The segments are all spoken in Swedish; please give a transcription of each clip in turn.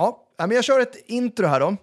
Ja, men jag kör ett intro här då.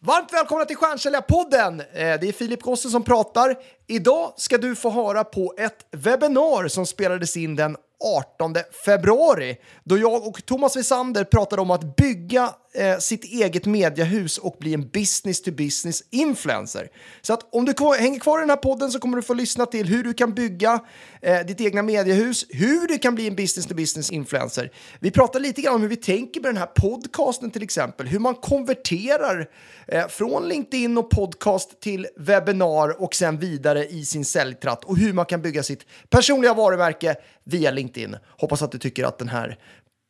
Varmt välkomna till Stjärnsäljarpodden! Eh, det är Filip Gosse som pratar. Idag ska du få höra på ett webbinar som spelades in den 18 februari då jag och Thomas Wiesander pratade om att bygga eh, sitt eget mediehus och bli en business to business influencer. Så att om du hänger kvar i den här podden så kommer du få lyssna till hur du kan bygga eh, ditt egna mediehus, hur du kan bli en business to business influencer. Vi pratar lite grann om hur vi tänker med den här podcasten till exempel, hur man konverterar eh, från LinkedIn och podcast till webbinar och sen vidare i sin säljtratt och hur man kan bygga sitt personliga varumärke via LinkedIn. Hoppas att du tycker att den här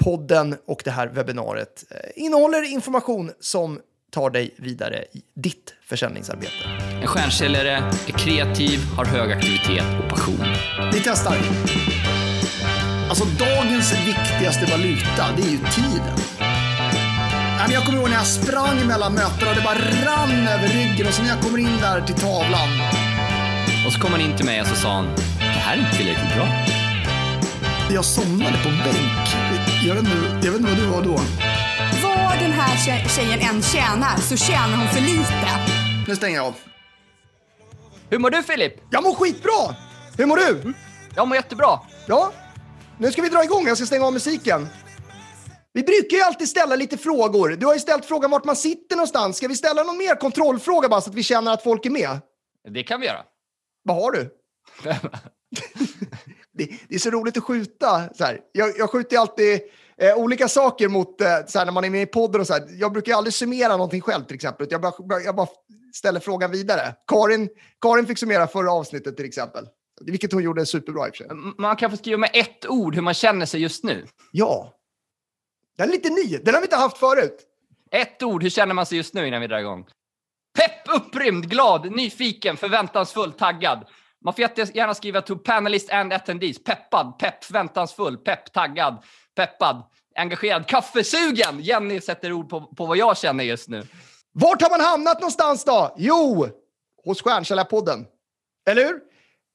podden och det här webbinariet eh, innehåller information som tar dig vidare i ditt försäljningsarbete. En stjärnsäljare är kreativ, har hög aktivitet och passion. Vi testar. Alltså dagens viktigaste valuta, det är ju tiden. Jag kommer ihåg när jag sprang mellan mötena och det bara rann över ryggen och så när jag kommer in där till tavlan. Och så kom han in till mig och så sa han, det här är inte tillräckligt bra. Jag somnade på en bänk. Jag vet inte, jag vet inte vad du var då. Den här tje- tjejen än tjänar så tjänar hon för lite. Nu stänger jag av. Hur mår du Filip? Jag mår skitbra! Hur mår du? Jag mår jättebra. Ja, nu ska vi dra igång. Jag ska stänga av musiken. Vi brukar ju alltid ställa lite frågor. Du har ju ställt frågan vart man sitter någonstans. Ska vi ställa någon mer kontrollfråga bara så att vi känner att folk är med? Det kan vi göra. Vad har du? Det, det är så roligt att skjuta. Så här. Jag, jag skjuter ju alltid eh, olika saker mot, eh, så här, när man är med i podden och så här. Jag brukar ju aldrig summera någonting själv till exempel. Jag bara, jag bara ställer frågan vidare. Karin, Karin fick summera förra avsnittet till exempel. Vilket hon gjorde superbra i och för sig. Man kan få skriva med ett ord hur man känner sig just nu. Ja. Den är lite ny. Den har vi inte haft förut. Ett ord, hur känner man sig just nu innan vi drar igång? Pepp, upprymd, glad, nyfiken, förväntansfull, taggad. Man får jättegärna skriva to panelist and attendees. Peppad, pepp, förväntansfull, pepp, taggad, peppad, engagerad, kaffesugen. Jenny sätter ord på, på vad jag känner just nu. Vart har man hamnat någonstans då? Jo, hos Stjärnkällarpodden. Eller hur?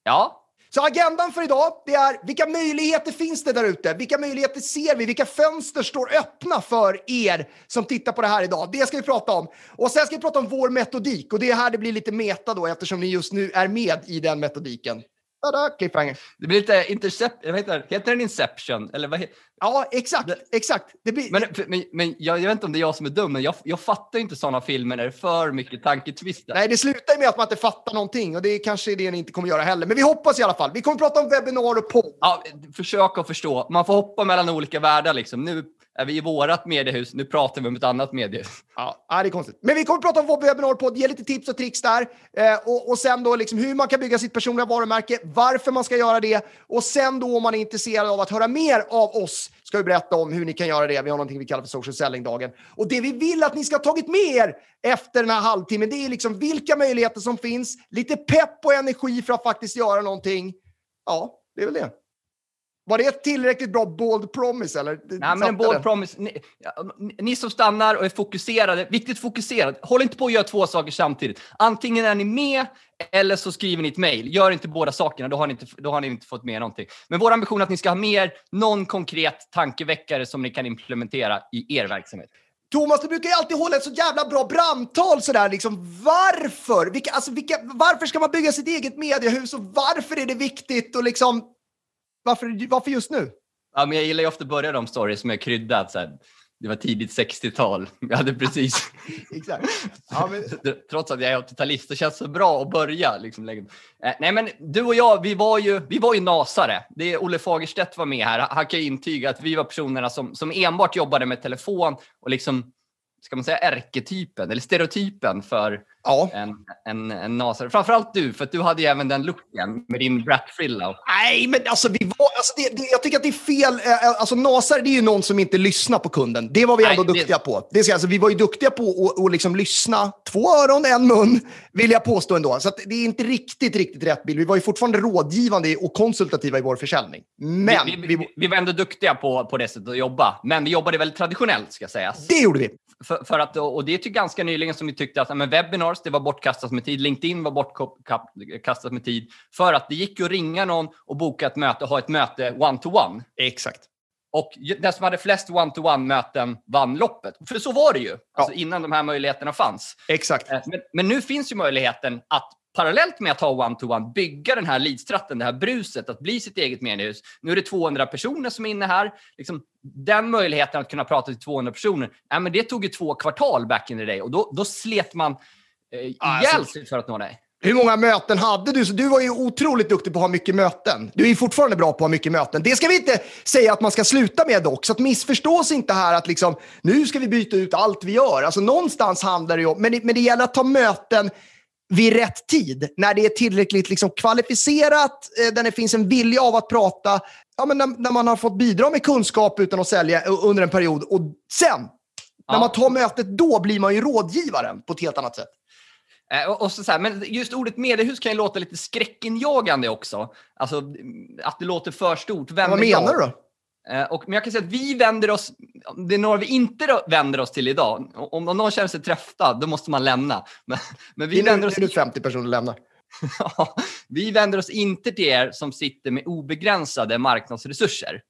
Ja, Så agendan för idag, det är vilka möjligheter finns det där ute? Vilka möjligheter ser vi? Vilka fönster står öppna för er som tittar på det här idag? Det ska vi prata om. Och sen ska vi prata om vår metodik och det är här det blir lite meta då eftersom ni just nu är med i den metodiken. Tada, cliffhanger. det blir lite intercept... Vad heter, det? heter den Inception? Eller vad heter, Ja, exakt, exakt. Det blir... men men, men jag, jag vet inte om det är jag som är dum, men jag, jag fattar inte sådana filmer när det är för mycket tanketwister. Nej, det slutar med att man inte fattar någonting och det är kanske det ni inte kommer göra heller. Men vi hoppas i alla fall. Vi kommer prata om webbinar och podd. Ja, försök att förstå. Man får hoppa mellan olika världar. Liksom. Nu är vi i vårat mediehus, nu pratar vi om ett annat mediehus. Ja, det är konstigt. Men vi kommer att prata om vår webbinarpodd, ge lite tips och tricks där. Eh, och, och sen då liksom hur man kan bygga sitt personliga varumärke, varför man ska göra det. Och sen då om man är intresserad av att höra mer av oss ska vi berätta om hur ni kan göra det. Vi har någonting vi kallar för social selling-dagen. Och det vi vill att ni ska ha tagit med er efter den här halvtimmen, det är liksom vilka möjligheter som finns, lite pepp och energi för att faktiskt göra någonting. Ja, det är väl det. Var det ett tillräckligt bra bold promise eller? Nej, men en bold promise. Ni, ni som stannar och är fokuserade, viktigt fokuserad. Håll inte på att göra två saker samtidigt. Antingen är ni med eller så skriver ni ett mejl. Gör inte båda sakerna, då har, ni inte, då har ni inte fått med någonting. Men vår ambition är att ni ska ha mer någon konkret tankeväckare som ni kan implementera i er verksamhet. Thomas, du brukar ju alltid hålla ett så jävla bra brandtal sådär liksom. Varför? Vilka, alltså, vilka, varför ska man bygga sitt eget mediehus och varför är det viktigt och liksom varför, varför just nu? Ja, men jag gillar ju ofta att börja de stories med kryddat. Så här, det var tidigt 60-tal. Jag hade precis... Exakt. Ja, men, Trots att jag är 80-talist, det känns så bra att börja. Liksom, eh, nej, men du och jag, vi var ju, vi var ju nasare. Det är Olle Fagerstedt var med här. Han kan ju intyga att vi var personerna som, som enbart jobbade med telefon och liksom, ska man säga ärketypen, eller stereotypen för ja. en, en, en nasare. Framförallt du, för du hade ju även den looken med din bratfrilla. Nej, men alltså, vi var, alltså det, det, jag tycker att det är fel. Eh, Alltså, Nasar, det är ju någon som inte lyssnar på kunden. Det var vi Nej, ändå det- duktiga på. Det ska, alltså, vi var ju duktiga på att liksom lyssna. Två öron, en mun, vill jag påstå ändå. Så det är inte riktigt, riktigt rätt bild. Vi var ju fortfarande rådgivande och konsultativa i vår försäljning. Men vi, vi, vi, vi, vi var ändå duktiga på, på det sättet att jobba, men vi jobbade väldigt traditionellt ska sägas. det gjorde vi. För, för att, och det är till ganska nyligen som vi tyckte att ja, men webinars, det var bortkastat med tid. LinkedIn var bortkastat med tid. För att det gick ju att ringa någon och boka ett möte och ha ett möte one-to-one. Exakt. Och den som hade flest one-to-one-möten vann loppet. För så var det ju, alltså innan de här möjligheterna fanns. Exakt. Eh, Men, men nu finns ju möjligheten att parallellt med att ha one-to-one bygga den här leadstratten, det här bruset, att bli sitt eget mediehus. Nu är det 200 personer som är inne här. Liksom, den möjligheten att kunna prata till 200 personer, ja, men det tog ju två kvartal back in the day och då, då slet man eh, ihjäl Alltså- sig för att nå dig. Hur många möten hade du? Så du var ju otroligt duktig på att ha mycket möten. Du är fortfarande bra på att ha mycket möten. Det ska vi inte säga att man ska sluta med dock. Så att missförstås inte här att liksom, nu ska vi byta ut allt vi gör. Alltså någonstans handlar det ju om, men det, men det gäller att ta möten vid rätt tid. När det är tillräckligt liksom kvalificerat, eh, där det finns en vilja av att prata. Ja, men när, när man har fått bidra med kunskap utan att sälja eh, under en period. Och sen, när Ja. man tar mötet, då blir man ju rådgivaren på ett helt annat sätt. Eh, Och, så, så här, men just ordet mediehus kan ju låta lite skräckinjagande också. Alltså att det låter för stort. Vem Vad menar du då? Eh, Och, men jag kan säga att vi vänder oss, det är några vi inte vänder oss till idag. Om, om någon känner sig träffad, då måste man lämna. Men, men vi, Vi vänder oss, nu 50 personer lämnar. Ja, vi vänder oss inte till er som sitter med obegränsade marknadsresurser.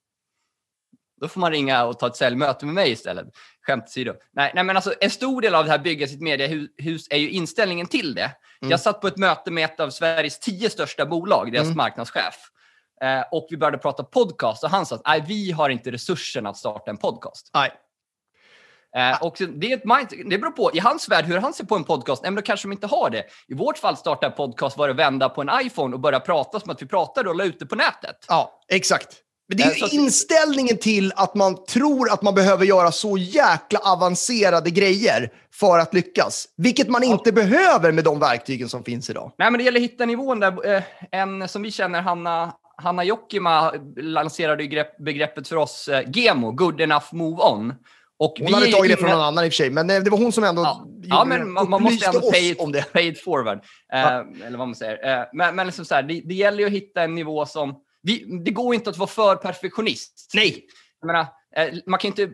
Då får man ringa och ta ett säljmöte med mig istället. Skämt åsido. Nej, nej, men alltså en stor del av det här bygga sitt mediehus är ju inställningen till det. Jag satt på ett möte med ett av Sveriges tio största bolag, deras marknadschef. Eh, och vi började prata podcast och han sa att "Nej, vi har inte resurserna att starta en podcast. Nej. Eh, och det, är ett mind, det beror på, i hans värld, hur han ser på en podcast, nej, men då kanske de inte har det. I vårt fall starta en podcast var att vända på en iPhone och börja prata som att vi pratade och la ut det på nätet. Ja, exakt. Men det är Eh, inställningen till att man tror att man behöver göra så jäkla avancerade grejer för att lyckas. Vilket man inte behöver med de verktygen som finns idag. Nej, men det gäller att hitta nivån där. Eh, en som vi känner, Hanna, Hanna Jokima, lanserade ju grepp, begreppet för oss, eh, GEMO, Good Enough Move On. Och Hon vi hade tagit det från någon annan i och för sig, men eh, det var hon som ändå Ja, ja men man, man måste ändå pay it, om det. pay it forward. Eh, Eller vad man säger. Eh, men men liksom så här, det, det gäller ju att hitta en nivå som... Vi, det går inte att vara för perfektionist. Nej. Jag menar, man kan inte...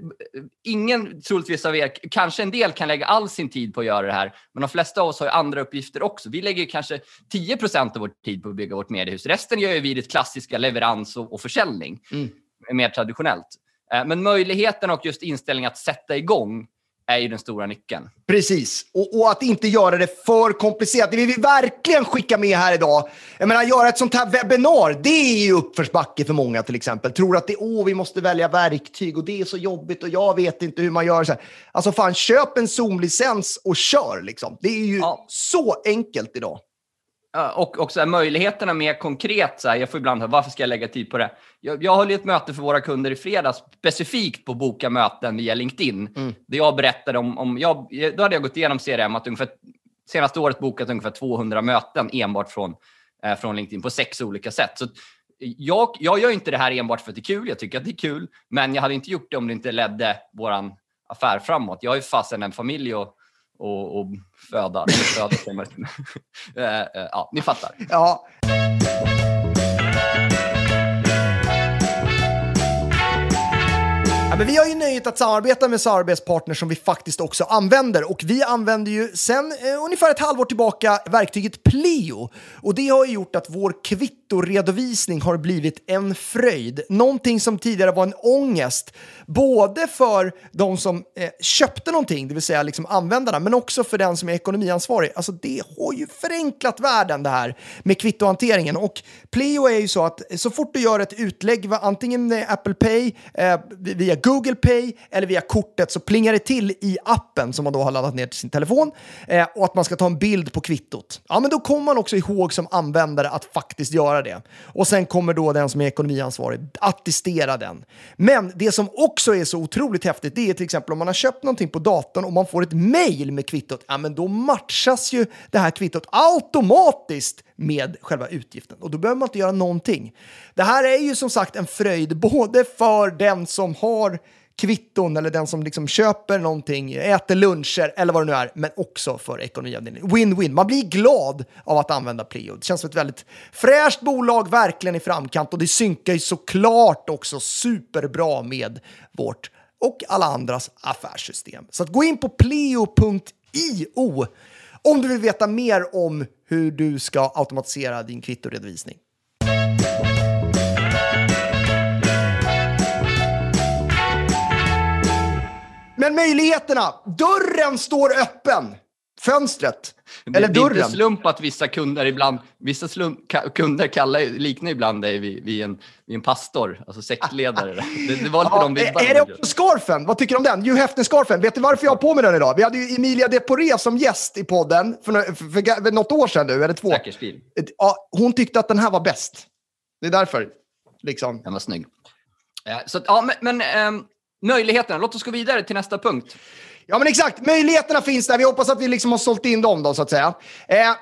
Ingen troligtvis av er, kanske en del kan lägga all sin tid på att göra det här, men de flesta av oss har andra uppgifter också. Vi lägger kanske 10% av vår tid på att bygga vårt mediehus. Resten gör vi det klassiska leverans och, och försäljning, Mm. mer traditionellt. Eh, Men möjligheten och just inställningen att sätta igång är ju den stora nyckeln. Precis. Och, och att inte göra det för komplicerat. Det vill vi verkligen skicka med här idag. Jag menar, göra ett sånt här webbinar, det är ju uppförsbacke för många till exempel. Tror att det, åh, vi måste välja verktyg och det är så jobbigt och jag vet inte hur man gör. Så här. Alltså fan, köp en Zoom-licens och kör liksom. Det är ju Ja. så enkelt idag. Och, och så här, möjligheterna mer konkret. Så här, jag får ibland höra, varför ska jag lägga tid på det? Jag, jag höll ju ett möte för våra kunder i fredags specifikt på boka möten via LinkedIn. Där jag berättade om, om jag, då hade jag gått igenom CRM att ungefär senaste året bokat ungefär 200 möten enbart från, eh, från LinkedIn på sex olika sätt. Så jag, jag gör inte det här enbart för att det är kul. Jag tycker att det är kul, men jag hade inte gjort det om det inte ledde våran affär framåt. Jag har ju fasen en familj och, och, och föda. föda. Eh, eh, ja, ni fattar. Ja. Ja, men vi har ju nöjet att samarbeta med samarbetspartners som vi faktiskt också använder. Och vi använder ju sedan eh, ungefär ett halvår tillbaka verktyget Pleo. Och det har ju gjort att vår kvittoredovisning har blivit en fröjd. Någonting som tidigare var en ångest. Både för de som eh, köpte någonting, det vill säga liksom användarna, men också för den som är ekonomiansvarig. Alltså det har ju förenklat världen det här med kvittohanteringen. Och Pleo är ju så att så fort du gör ett utlägg, antingen Apple Pay, eh, via Google Pay eller via kortet så plingar det till i appen som man då har laddat ner till sin telefon eh, och att man ska ta en bild på kvittot. Ja, men då kommer man också ihåg som användare att faktiskt göra det. Och sen kommer då den som är ekonomiansvarig attestera den. Men det som också är så otroligt häftigt, det är till exempel om man har köpt någonting på datorn och man får ett mejl med kvittot, ja men då matchas ju det här kvittot automatiskt med själva utgiften och då behöver man inte göra någonting. Det här är ju som sagt en fröjd både för den som har kvitton eller den som liksom köper någonting, äter luncher eller vad det nu är, men också för ekonomiavdelningen. Win-win. Man blir glad av att använda Pleo. Det känns som ett väldigt fräscht bolag, verkligen i framkant och det synkar ju såklart också superbra med vårt och alla andras affärssystem. Så att gå in på pleo.io om du vill veta mer om hur du ska automatisera din kvittoredovisning. Men möjligheterna, dörren står öppen! Fönstret. Det, Eller det är dörren. inte slump att vissa kunder ibland, vissa slump, kunder kallar, liknar ibland dig vid, vid, en, vid en pastor, alltså sektledare. det, det var lite Ja, de vibbarna. är det också scarfen? Vad tycker du om den? Hugh Hefner-scarfen. Vet du varför jag har på mig den idag? Vi hade ju Emilia Deporé som gäst i podden för, för, för, för något år sedan nu, eller två. Säker stil. Ja, hon tyckte att den här var bäst. Det är därför. Liksom. Den var snygg. Eh, Så ja, men, men ehm, möjligheterna. Låt oss gå vidare till nästa punkt. Ja, men exakt. Möjligheterna finns där. Vi hoppas att vi liksom har sålt in dem då, så att säga. Eh,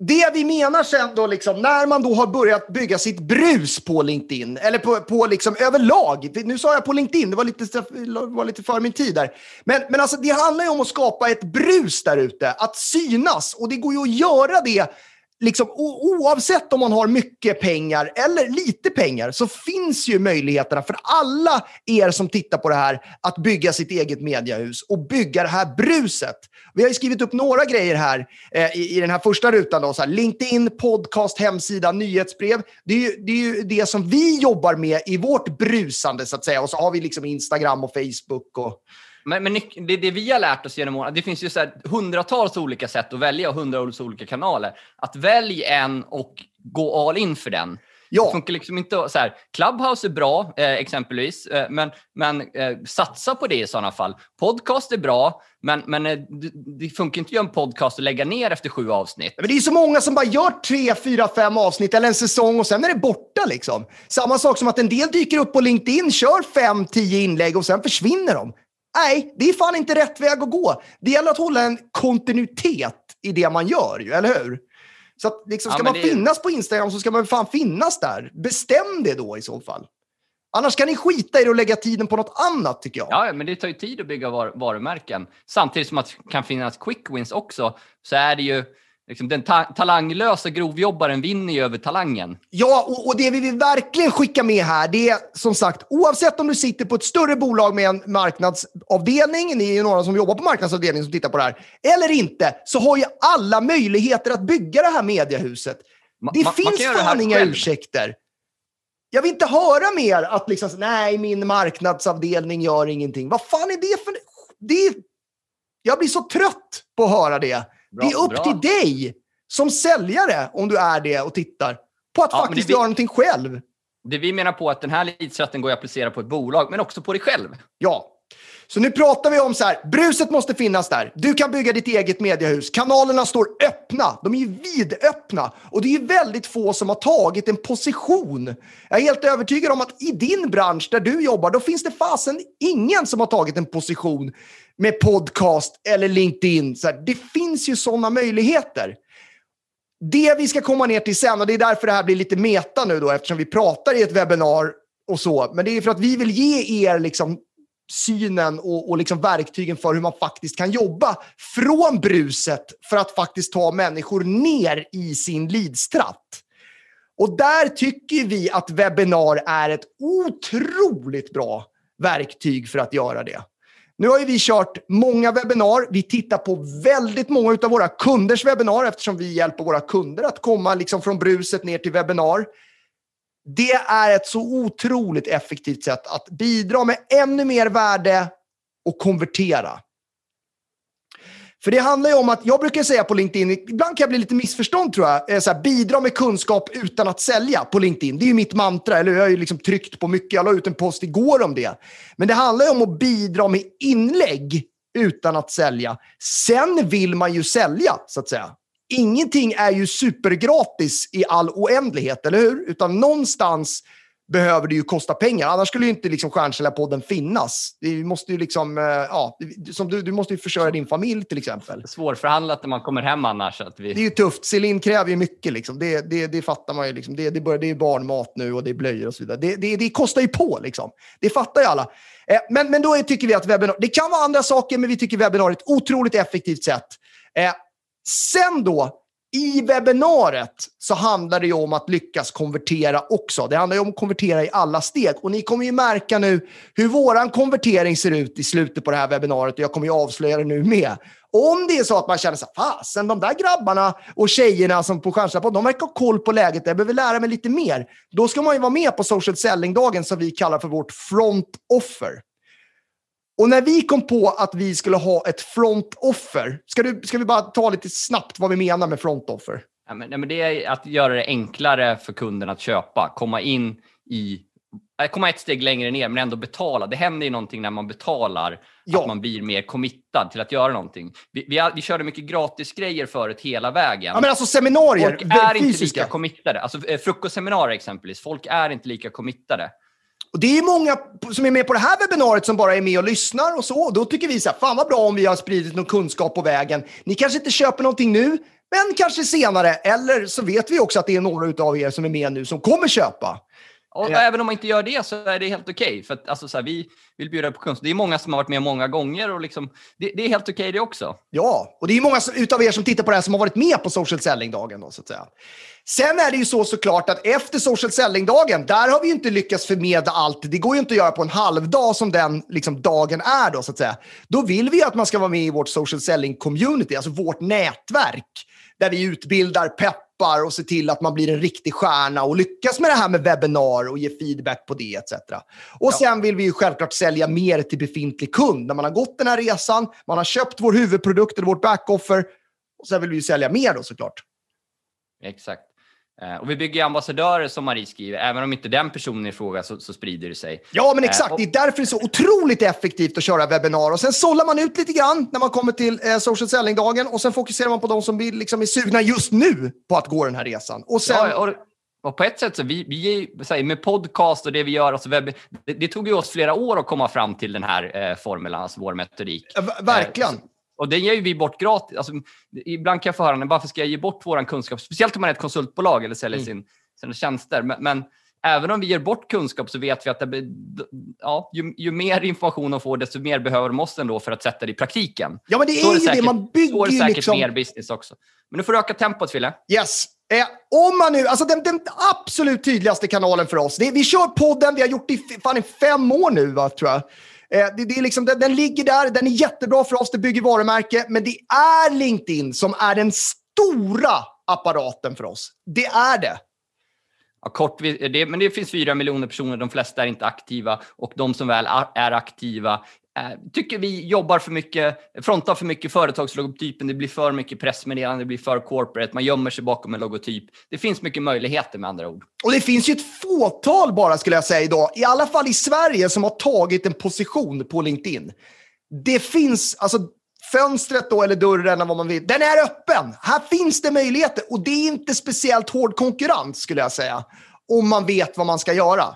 det vi menar sen då, liksom, när man då har börjat bygga sitt brus på LinkedIn, eller på, på liksom överlag. Nu sa jag på LinkedIn, det var lite, var lite för min tid där. Men, men alltså, det handlar ju om att skapa ett brus där ute, att synas. Och det går ju att göra det liksom, oavsett om man har mycket pengar eller lite pengar så finns ju möjligheterna för alla er som tittar på det här att bygga sitt eget mediahus och bygga det här bruset. Vi har ju skrivit upp några grejer här eh, i, i den här första rutan. Då, så här, LinkedIn, podcast, hemsida, nyhetsbrev. Det är, ju, det är ju det som vi jobbar med i vårt brusande så att säga. Och så har vi liksom Instagram och Facebook. Och, men, men det, det vi har lärt oss genom åren, det finns ju så hundratals olika sätt att välja och hundratals olika kanaler. Att välj en och gå all in för den. Det ja, funkar liksom inte så här, Clubhouse är bra, eh, exempelvis, eh, men, men eh, satsa på det i sådana fall. Podcast är bra, men, men eh, det, det funkar inte att göra en podcast och lägga ner efter sju avsnitt. Men det är så många som bara gör tre, fyra, fem avsnitt eller en säsong och sen är det borta. Liksom. Samma sak som att en del dyker upp på LinkedIn, kör fem, tio inlägg och sen försvinner de. Nej, det är fan inte rätt väg att gå. Det gäller att hålla en kontinuitet i det man gör, ju, eller hur? Så att, liksom, Ja, ska men man det finnas på Instagram så ska man fan finnas där. Bestäm det då i så fall. Annars kan ni skita i det och lägga tiden på något annat, tycker jag. Ja, ja, men det tar ju tid att bygga var, varumärken. Samtidigt som att det kan finnas quick wins också, så är det ju liksom, den ta talanglösa grovjobbaren vinner ju över talangen. Ja, och, och det vi vill verkligen skicka med här, det är som sagt, oavsett om du sitter på ett större bolag med en marknadsavdelning, ni är ju några som jobbar på marknadsavdelningen som tittar på det här, eller inte, så har ju alla möjligheter att bygga det här mediehuset. Ma- Det finns fan inga ursäkter. Jag vill inte höra mer att liksom, nej, min marknadsavdelning gör ingenting. Vad fan är det för... Det är... Jag blir så trött på att höra det. Bra, det är upp bra. till dig som säljare, om du är det och tittar, på att Ja, faktiskt göra någonting själv. Det vi menar på att den här leadsrätten går att applicera på ett bolag, men också på dig själv. Ja. Så nu pratar vi om så här, bruset måste finnas där. Du kan bygga ditt eget mediehus. Kanalerna står öppna. De är ju vidöppna. Och det är ju väldigt få som har tagit en position. Jag är helt övertygad om att i din bransch där du jobbar, då finns det fasen ingen som har tagit en position med podcast eller LinkedIn. Så här, det finns ju sådana möjligheter. Det vi ska komma ner till sen, och det är därför det här blir lite meta nu då, eftersom vi pratar i ett webbinar och så. Men det är för att vi vill ge er liksom synen och, och liksom verktygen för hur man faktiskt kan jobba från bruset för att faktiskt ta människor ner i sin lidstratt. Och där tycker vi att webbinar är ett otroligt bra verktyg för att göra det. Nu har ju vi kört många webbinar. Vi tittar på väldigt många av våra kunders webbinar eftersom vi hjälper våra kunder att komma liksom från bruset ner till webbinar. Det är ett så otroligt effektivt sätt att bidra med ännu mer värde och konvertera. För det handlar ju om att, jag brukar säga på LinkedIn, ibland kan jag bli lite missförstånd tror jag, eh, så här, bidra med kunskap utan att sälja på LinkedIn. Det är ju mitt mantra, eller jag har ju liksom tryckt på mycket, jag la ut en post igår om det. Men det handlar ju om att bidra med inlägg utan att sälja. Sen vill man ju sälja, så att säga. Ingenting är ju supergratis i all oändlighet, eller hur? Utan någonstans behöver det ju kosta pengar. Annars skulle ju inte liksom Stjärnsäljarpodden finnas. Det måste ju liksom, eh, ja, som du, du måste ju försörja din familj till exempel. Svårförhandlat när man kommer hem annars. Att vi... Det är ju tufft. Celine kräver ju mycket. Liksom. Det, det, det fattar man ju. Liksom. Det, det, börjar, det är barnmat nu och det är blöjor och så vidare. Det, det, det kostar ju på. Liksom. Det fattar ju alla. Eh, men, men då tycker vi att webbinar... Det kan vara andra saker, men vi tycker webbinar är ett otroligt effektivt sätt. Sen då, i webbinariet så handlar det ju om att lyckas konvertera också. Det handlar ju om att konvertera i alla steg. Och ni kommer ju märka nu hur våran konvertering ser ut i slutet på det här webbinariet. Och jag kommer ju avslöja det nu med. Om det är så att man känner så här, fasen de där grabbarna och tjejerna som på Stjärnsläpp, de verkar ha koll på läget. Jag behöver lära mig lite mer. Då ska man ju vara med på social selling-dagen som vi kallar för vårt front offer. Och när vi kom på att vi skulle ha ett front offer, ska, du, ska vi bara ta lite snabbt vad vi menar med front offer? Ja, men, nej, men det är att göra det enklare för kunden att köpa, komma in i äh, komma ett steg längre ner men ändå betala. Det händer ju någonting när man betalar, Ja. att man blir mer committad till att göra någonting. Vi, vi, vi körde mycket gratisgrejer förut hela vägen. Ja, men alltså seminarier, Folk är inte fysiska. lika committade. Alltså eh, frukostseminarier exempelvis. Folk är inte lika committade. Och det är många som är med på det här webbinariet som bara är med och lyssnar och så. Då tycker vi så här, fan vad bra om vi har spridit någon kunskap på vägen. Ni kanske inte köper någonting nu, men kanske senare. Eller så vet vi också att det är några av er som är med nu som kommer köpa. Och Ja. även om man inte gör det så är det helt okej. För att, alltså, så här, vi vill bjuda på kunskap. Det är många som har varit med många gånger och liksom, det, det är helt okej det också. Ja, och det är många som- utav er som tittar på det här som har varit med på social selling-dagen. Då, så att säga. Sen är det ju så såklart att efter social selling-dagen, där har vi ju inte lyckats förmedla allt. Det går ju inte att göra på en halvdag som den liksom, dagen är. Då, så att säga. då vill vi ju att man ska vara med i vårt social selling-community, alltså vårt nätverk, där vi utbildar, peppar och ser till att man blir en riktig stjärna och lyckas med det här med webbinar och ge feedback på det etc. Och sen vill vi ju självklart sälja mer till befintlig kund. När man har gått den här resan, man har köpt vår huvudprodukt eller vårt backoffer och sen vill vi ju sälja mer då såklart. Exakt. Eh, Och vi bygger ambassadörer som Marie skriver. Även om inte den personen är i fråga så, så sprider det sig. Ja, men Eh, exakt. och- Det är därför det är så otroligt effektivt att köra webbinar. Och sen sållar man ut lite grann när man kommer till eh, social selling-dagen och sen fokuserar man på de som vill, liksom, är sugna just nu på att gå den här resan. Och sen, Ja, och, och på ett sätt så vi, vi så här, med podcast och det vi gör, alltså webb, det, det tog ju oss flera år att komma fram till den här eh, formeln, alltså vår metodik. Ja, ver- verkligen. Eh, och den ger ju vi bort gratis. Alltså, ibland kan jag få höra, varför ska jag ge bort vår kunskap? Speciellt om man är ett konsultbolag eller säljer Mm. sin, sina tjänster. Men, men även om vi ger bort kunskap så vet vi att det, ja, ju, ju mer information de får, desto mer behöver de oss ändå för att sätta det i praktiken. Ja, men det Så är ju säkert, det. Man så är bygger det ju säkert liksom... mer business också. Men nu får du öka tempot, Fille. Yes. Eh, om man nu, alltså den, den absolut tydligaste kanalen för oss. Det, är- vi kör podden, vi har gjort det i, fan, i fem år nu, va, tror jag. Eh, det, det är liksom, den, den ligger där, den är jättebra för oss, det bygger varumärke. Men det är LinkedIn som är den stora apparaten för oss. Det är det. Ja, kort, det, men det finns fyra miljoner personer, de flesta är inte aktiva och de som väl är aktiva tycker vi jobbar för mycket, frontar för mycket företagslogotypen, det blir för mycket pressmeddelande, det blir för corporate, man gömmer sig bakom en logotyp. Det finns mycket möjligheter med andra ord. Och det finns ju ett fåtal bara, skulle jag säga idag, i alla fall i Sverige, som har tagit en position på LinkedIn. Det finns, alltså fönstret då, eller dörren, eller vad man vill, den är öppen. Här finns det möjligheter och det är inte speciellt hård konkurrens, skulle jag säga, om man vet vad man ska göra.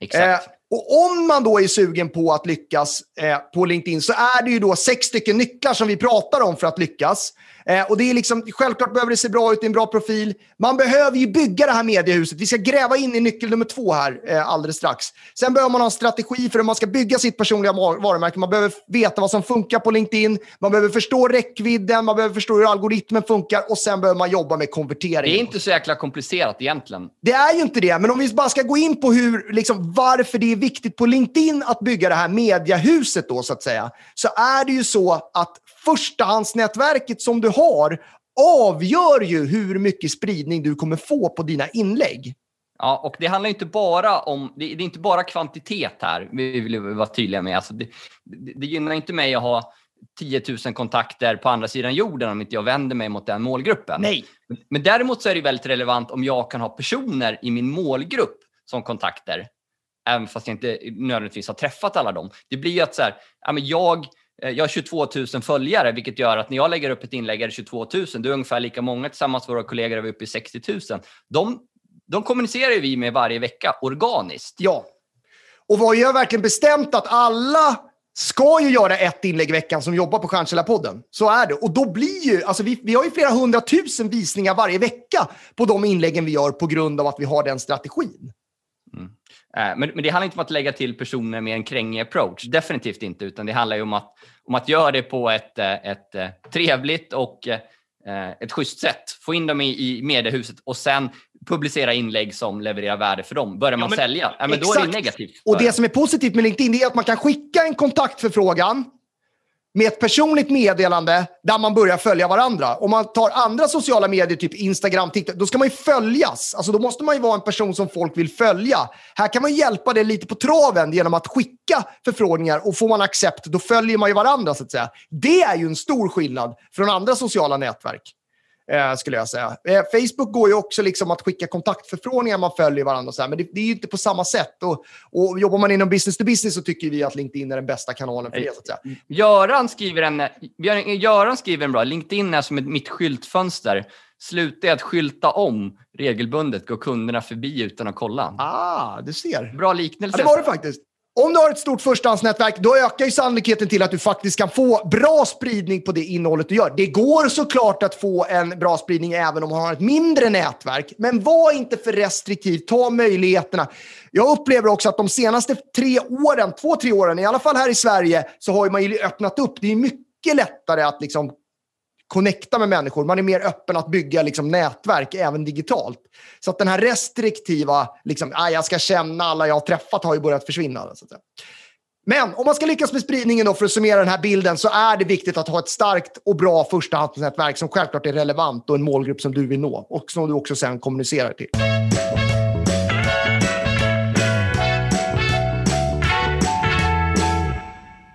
Exakt. Eh, och om man då är sugen på att lyckas eh, på LinkedIn så är det ju då sex stycken nycklar som vi pratar om för att lyckas. Eh, och det är liksom, självklart behöver det se bra ut i en bra profil. Man behöver ju bygga det här mediehuset. Vi ska gräva in i nyckel nummer två här eh, alldeles strax. Sen behöver man ha en strategi för hur man ska bygga sitt personliga var- varumärke. Man behöver veta vad som funkar på LinkedIn. Man behöver förstå räckvidden. Man behöver förstå hur algoritmen funkar. Och sen behöver man jobba med konvertering. det är inte så jäkla komplicerat egentligen. Det är ju inte det, men om vi bara ska gå in på hur, liksom, varför det är viktigt på LinkedIn att bygga det här mediahuset då, så att säga, så är det ju så att förstahandsnätverket som du har avgör ju hur mycket spridning du kommer få på dina inlägg. Ja, och det handlar inte bara om, det, är inte bara kvantitet här, vi vill vara tydliga med. Alltså det, det, gynnar inte mig att ha 10 000 kontakter på andra sidan jorden om inte jag vänder mig mot den målgruppen. Nej. Men- däremot så är det väldigt relevant om jag kan ha personer i min målgrupp som kontakter, även fast jag inte nödvändigtvis har träffat alla dem. Det blir ju att så här, jag, Eh, jag har 22 000 följare, vilket gör att när jag lägger upp ett inlägg är det 22 000. Det är ungefär lika många tillsammans med våra kollegor är vi uppe i 60 000. De, de kommunicerar ju vi med varje vecka organiskt. Ja. Och vad jag har verkligen bestämt att alla ska ju göra ett inlägg i veckan som jobbar på Stjärnkällarpodden. Så är det. Och då blir ju, alltså vi, vi har ju flera hundratusen visningar varje vecka på de inläggen vi gör på grund av att vi har den strategin. Eh, Men, men det handlar inte om att lägga till personer med en krängig approach. Definitivt inte. Utan det handlar ju om att, om att göra det på ett, eh, ett eh, trevligt och ett schysst sätt. Få in dem i, i mediehuset och sen publicera inlägg som levererar värde för dem. Börjar man men- sälja, ja, men då är det negativt. Och det som är positivt med LinkedIn är att man kan skicka en kontaktförfrågan med ett personligt meddelande där man börjar följa varandra. Om man tar andra sociala medier, typ Instagram, TikTok, då ska man ju följas. Alltså, då måste man ju vara en person som folk vill följa. Här kan man hjälpa det lite på traven genom att skicka förfrågningar och får man accept, då följer man ju varandra. så att säga. Det är ju en stor skillnad från andra sociala nätverk eh, skulle jag säga. Eh, Facebook går ju också liksom att skicka kontaktförfrågningar, man följer varandra och så här, men det, det, är ju inte på samma sätt. Och, och jobbar man inom business to business så tycker vi att LinkedIn är den bästa kanalen för det. Så att säga. Göran skriver en, Göran skriver en bra, LinkedIn är som ett, mitt skyltfönster. Sluta att skylta om regelbundet, går kunderna förbi utan att kolla. Ah, du ser. Bra liknelse. Ja, det var det faktiskt. Om du har ett stort förstahandsnätverk, då ökar ju sannolikheten till att du faktiskt kan få bra spridning på det innehållet du gör. Det går såklart att få en bra spridning även om man har ett mindre nätverk. Men var inte för restriktiv. Ta möjligheterna. Jag upplever också att de senaste tre åren, två, tre åren, i alla fall här i Sverige, så har man ju öppnat upp. Det är mycket lättare att liksom connecta med människor. Man är mer öppen att bygga liksom, nätverk, även digitalt. Så att den här restriktiva, liksom, ah, jag ska känna alla jag har träffat, har ju börjat försvinna. Så att säga. Men om man ska lyckas med spridningen då, för att summera den här bilden, så är det viktigt att ha ett starkt och bra förstahandsnätverk som självklart är relevant och en målgrupp som du vill nå och som du också sen kommunicerar till.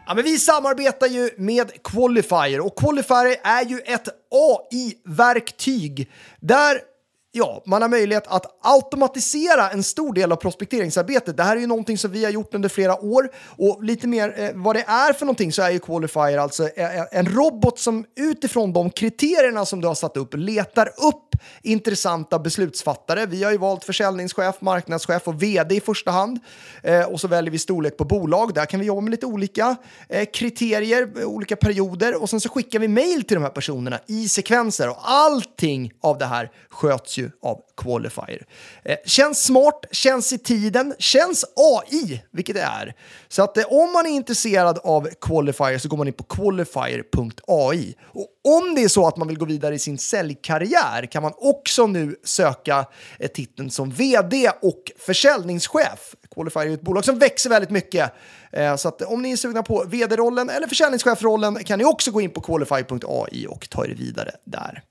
Ja, men vi samarbetar ju med Qualifier och Qualifier är ju ett AI-verktyg där ja, man har möjlighet att automatisera en stor del av prospekteringsarbetet. Det här är ju någonting som vi har gjort under flera år och lite mer eh, vad det är för någonting så är ju Qualifier alltså eh, eh, en robot som utifrån de kriterierna som du har satt upp letar upp intressanta beslutsfattare. Vi har ju valt försäljningschef, marknadschef och vd i första hand eh, och så väljer vi storlek på bolag. Där kan vi jobba med lite olika eh, kriterier, olika perioder och sen så skickar vi mail till de här personerna i sekvenser och allting av det här sköts ju av Qualifier. Eh, känns smart, känns i tiden, känns AI, vilket det är. Så att eh, om man är intresserad av Qualifier så går man in på qualifier.ai. Och om det är så att man vill gå vidare i sin säljkarriär kan man också nu söka eh, titeln som vd och försäljningschef. Qualifier är ett bolag som växer väldigt mycket. Eh, så att eh, om ni är sugna på vd-rollen eller försäljningschefrollen kan ni också gå in på qualify.ai och ta er vidare där.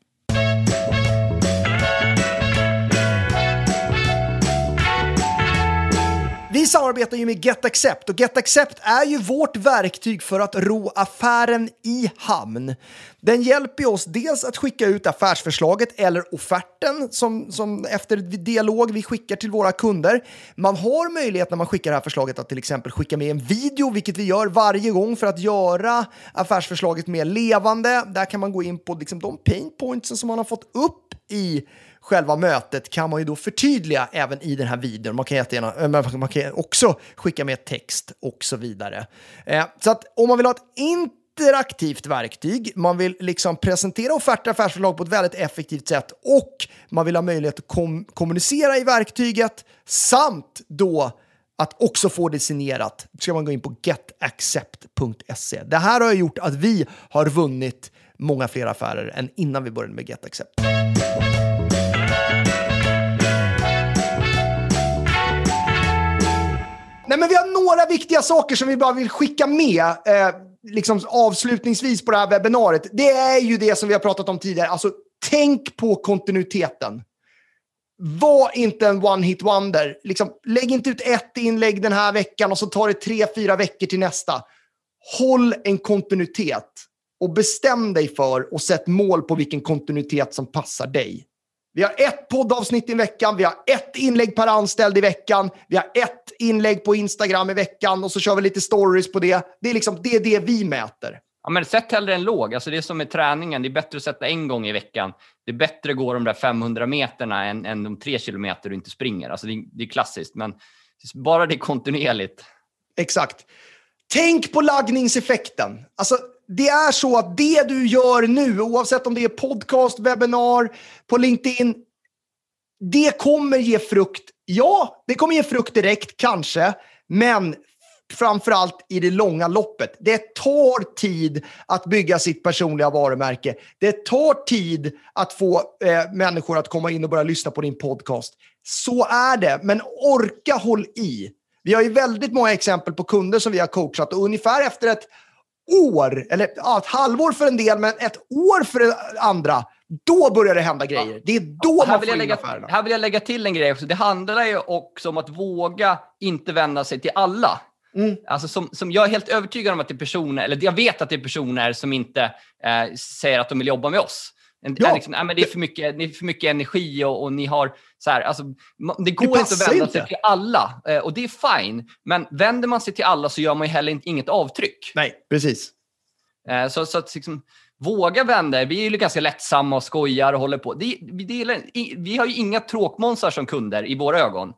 Vi samarbetar ju med GetAccept och GetAccept är ju vårt verktyg för att ro affären i hamn. Den hjälper oss dels att skicka ut affärsförslaget eller offerten som, som efter dialog vi skickar till våra kunder. Man har möjlighet när man skickar det här förslaget att till exempel skicka med en video, vilket vi gör varje gång för att göra affärsförslaget mer levande. Där kan man gå in på liksom de pain points som man har fått upp i själva mötet kan man ju då förtydliga även i den här videon. Man kan, jättegärna, eh, man kan också skicka med text och så vidare. Eh, så att om man vill ha ett interaktivt verktyg, man vill liksom presentera offerter och affärsförslag på ett väldigt effektivt sätt och man vill ha möjlighet att kom kommunicera i verktyget samt då att också få det signerat ska man gå in på getaccept.se. Det här har gjort att vi har vunnit många fler affärer än innan vi började med GetAccept. Nej, men vi har några viktiga saker som vi bara vill skicka med. Eh, liksom avslutningsvis på det här webbinariet. Det är ju det som vi har pratat om tidigare. Alltså, tänk på kontinuiteten. Var inte en one-hit wonder. Liksom, lägg inte ut ett inlägg den här veckan och så tar det tre, fyra veckor till nästa. Håll en kontinuitet och bestäm dig för och sätt mål på vilken kontinuitet som passar dig. Vi har ett poddavsnitt i veckan, vi har ett inlägg per anställd i veckan, vi har ett inlägg på Instagram i veckan och så kör vi lite stories på det. Det är, liksom, det, är det vi mäter. Ja, men sätt hellre en låg. Alltså det är som med träningen. Det är bättre att sätta en gång i veckan. Det är bättre att gå de där 500 meterna än, än de tre kilometer du inte springer. Alltså det, är, det är klassiskt, men bara det är kontinuerligt. Exakt. Tänk på laggningseffekten. Alltså, det är så att det du gör nu, oavsett om det är podcast, webbinar, på LinkedIn, det kommer ge frukt. Ja, det kommer ge frukt direkt kanske, men framförallt i det långa loppet. Det tar tid att bygga sitt personliga varumärke. Det tar tid att få eh, människor att komma in och börja lyssna på din podcast. Så är det, men orka håll i. Vi har ju väldigt många exempel på kunder som vi har coachat och ungefär efter ett år, eller ja, ett halvår för en del, men ett år för andra, då börjar det hända grejer. Det är då här man får in lägga, affärerna. här vill jag lägga till en grej också. Det handlar ju också om att våga inte vända sig till alla. Mm. Alltså som, som jag är helt övertygad om att det är personer, eller jag vet att det är personer som inte eh, säger att de vill jobba med oss. En, Ja. liksom, nej, men det, är för mycket, det är för mycket energi och, och ni har så här, alltså, det går inte att vända inte. sig till alla eh, och det är fine. Men vänder man sig till alla så gör man ju heller inget avtryck. Nej, precis. Eh, Så, så att liksom, våga vända. Vi är ju ganska lättsamma och skojar och håller på. Det, vi, det, i- vi har ju inga tråkmånsar som kunder i våra ögon. Eh,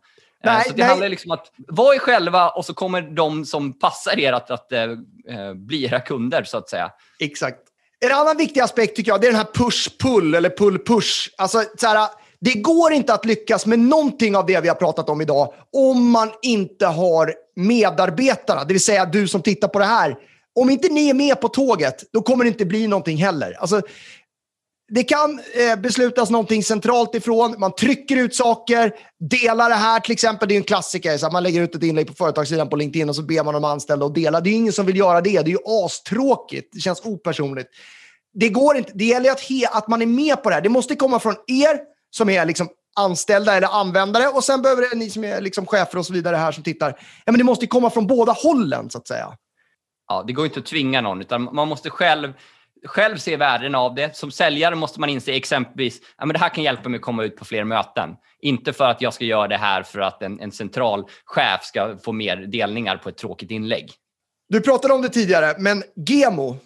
Nej, så det nej. handlar liksom om att vara er själva och så kommer de som passar er att, att eh, eh, bli era kunder, så att säga. Exakt. En annan viktig aspekt tycker jag, det är den här push-pull eller pull-push. Alltså, så här, det går inte att lyckas med någonting av det vi har pratat om idag om man inte har medarbetarna, det vill säga du som tittar på det här. Om inte ni är med på tåget, då kommer det inte bli någonting heller. Alltså, det kan eh, beslutas någonting centralt ifrån. Man trycker ut saker, delar det här till exempel. Det är en klassiker. Så att man lägger ut ett inlägg på företagssidan på LinkedIn och så ber man de anställda att dela. Det är ingen som vill göra det. Det är ju astråkigt. Det känns opersonligt. Det går inte. Det gäller att, he, att man är med på det här. Det måste komma från er som är liksom anställda eller användare och sen behöver det ni som är liksom chefer och så vidare här som tittar. Ja, men det måste komma från båda hållen så att säga. Ja, det går inte att tvinga någon, utan man måste själv, själv se värden av det. Som säljare måste man inse exempelvis att det här kan hjälpa mig att komma ut på fler möten. Inte för att jag ska göra det här för att en, en central chef ska få mer delningar på ett tråkigt inlägg. Du pratade om det tidigare, men GEMO,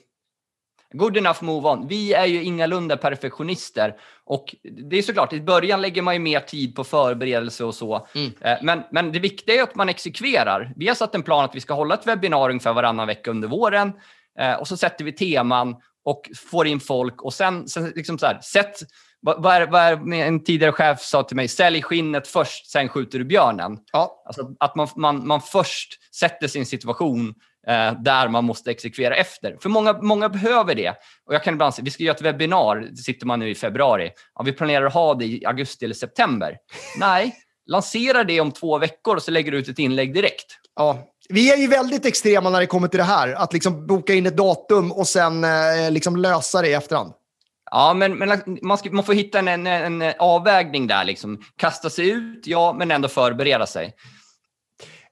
Good enough move on. Vi är ju ingalunda perfektionister. Och det är såklart, i början lägger man ju mer tid på förberedelse och så. Eh, Men, men det viktiga är att man exekverar. Vi har satt en plan att vi ska hålla ett webbinarium ungefär varannan vecka under våren. Eh, Och så sätter vi teman och får in folk. Och sen, sen liksom så här, sätt, vad, vad, är, vad är, en tidigare chef sa till mig, sälj skinnet först, sen skjuter du björnen. ja, Alltså att man, man, man först sätter sin situation eh, där man måste exekvera efter. För många, många behöver det. Och jag kan ibland säga, vi ska göra ett webbinar, sitter man nu i februari. Ja, vi planerar att ha det i augusti eller september. Nej, lansera det om två veckor och så lägger du ut ett inlägg direkt. Ja, vi är ju väldigt extrema när det kommer till det här. Att liksom boka in ett datum och sen eh, liksom lösa det i efterhand. Ja, men, men man, ska, man får hitta en, en, en avvägning där. Liksom. Kasta sig ut, ja, men ändå förbereda sig.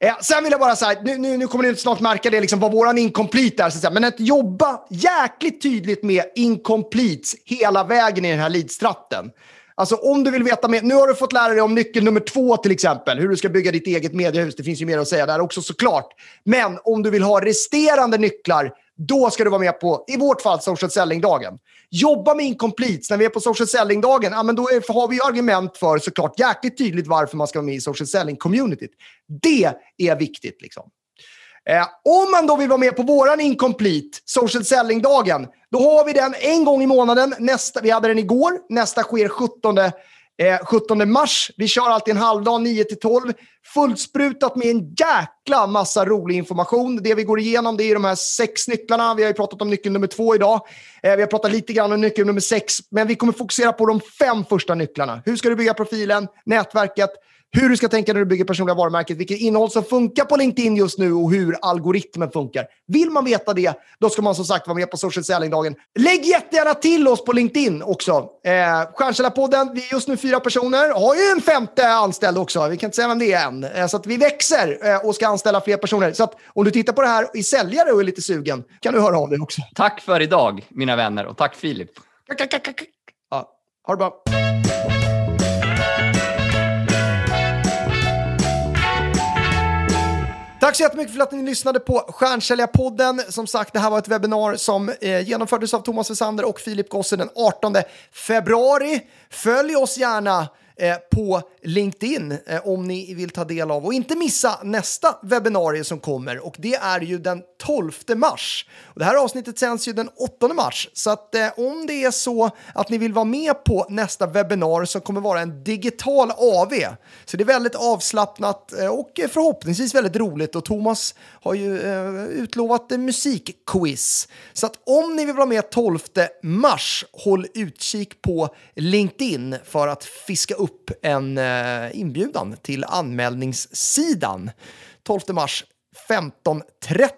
Eh, sen vill jag bara säga, nu, nu, nu kommer ni snart märka det, liksom, vad våran incomplete är. Så. Men att jobba jäkligt tydligt med incompletes hela vägen i den här leadstratten. Alltså om du vill veta mer, nu har du fått lära dig om nyckel nummer två till exempel, hur du ska bygga ditt eget mediehus. Det finns ju mer att säga där också såklart. Men om du vill ha resterande nycklar, då ska du vara med på, i vårt fall, social selling-dagen. Jobba med incompletes. När vi är på social selling-dagen, ja, men då är, har vi ju argument för såklart jäkligt tydligt varför man ska vara med i social selling-communityt. Det är viktigt. liksom. Eh, om man då vill vara med på våran incomplete social selling-dagen, då har vi den en gång i månaden. Nästa, vi hade den igår. Nästa sker 17, eh, 17 mars. Vi kör alltid en halvdag, 9 till 12. Fullsprutat med en jäkla massa rolig information. Det vi går igenom det är de här sex nycklarna. Vi har ju pratat om nyckel nummer två idag. Eh, vi har pratat lite grann om nyckel nummer sex, men vi kommer fokusera på de fem första nycklarna. Hur ska du bygga profilen, nätverket, hur du ska tänka när du bygger personliga varumärket, vilket innehåll som funkar på LinkedIn just nu och hur algoritmen funkar. Vill man veta det, då ska man som sagt vara med på social selling-dagen. Lägg jättegärna till oss på LinkedIn också. Eh, Stjärnkällarpodden, vi är just nu fyra personer, har ju en femte anställd också. Vi kan inte säga vem det är än. Eh, så att vi växer eh, och ska anställa fler personer. Så att om du tittar på det här i säljare och är lite sugen, kan du höra av dig också. Tack för idag, mina vänner, och tack Filip. Ja, ha det bra. Tack så jättemycket för att ni lyssnade på Stjärnsäljarpodden. Som sagt, det här var ett webbinar som eh, genomfördes av Thomas Wessander och Filip Gosse den 18 februari. Följ oss gärna Eh, på LinkedIn eh, om ni vill ta del av och inte missa nästa webbinarie som kommer och det är ju den 12 mars. Och det här avsnittet sänds ju den 8 mars så att eh, om det är så att ni vill vara med på nästa webbinar som kommer vara en digital AV så det är väldigt avslappnat eh, och förhoppningsvis väldigt roligt och Thomas har ju eh, utlovat en musikquiz. Så att om ni vill vara med 12 mars, håll utkik på LinkedIn för att fiska upp en eh, inbjudan till anmälningssidan. 12 mars 15.30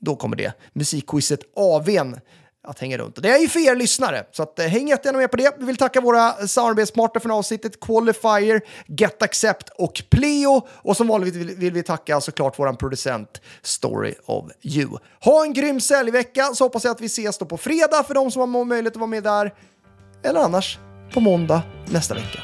då kommer det musikquizet AWn att hänga runt. Och det är ju för er lyssnare, så att, eh, häng jättegärna med på det. Vi vill tacka våra samarbetspartner från avsnittet, Qualifier, Get Accept och Pleo. Och som vanligt vill, vill vi tacka såklart vår producent Story of You. Ha en grym säljvecka, så hoppas jag att vi ses då på fredag för de som har möjlighet att vara med där. Eller annars på måndag nästa vecka.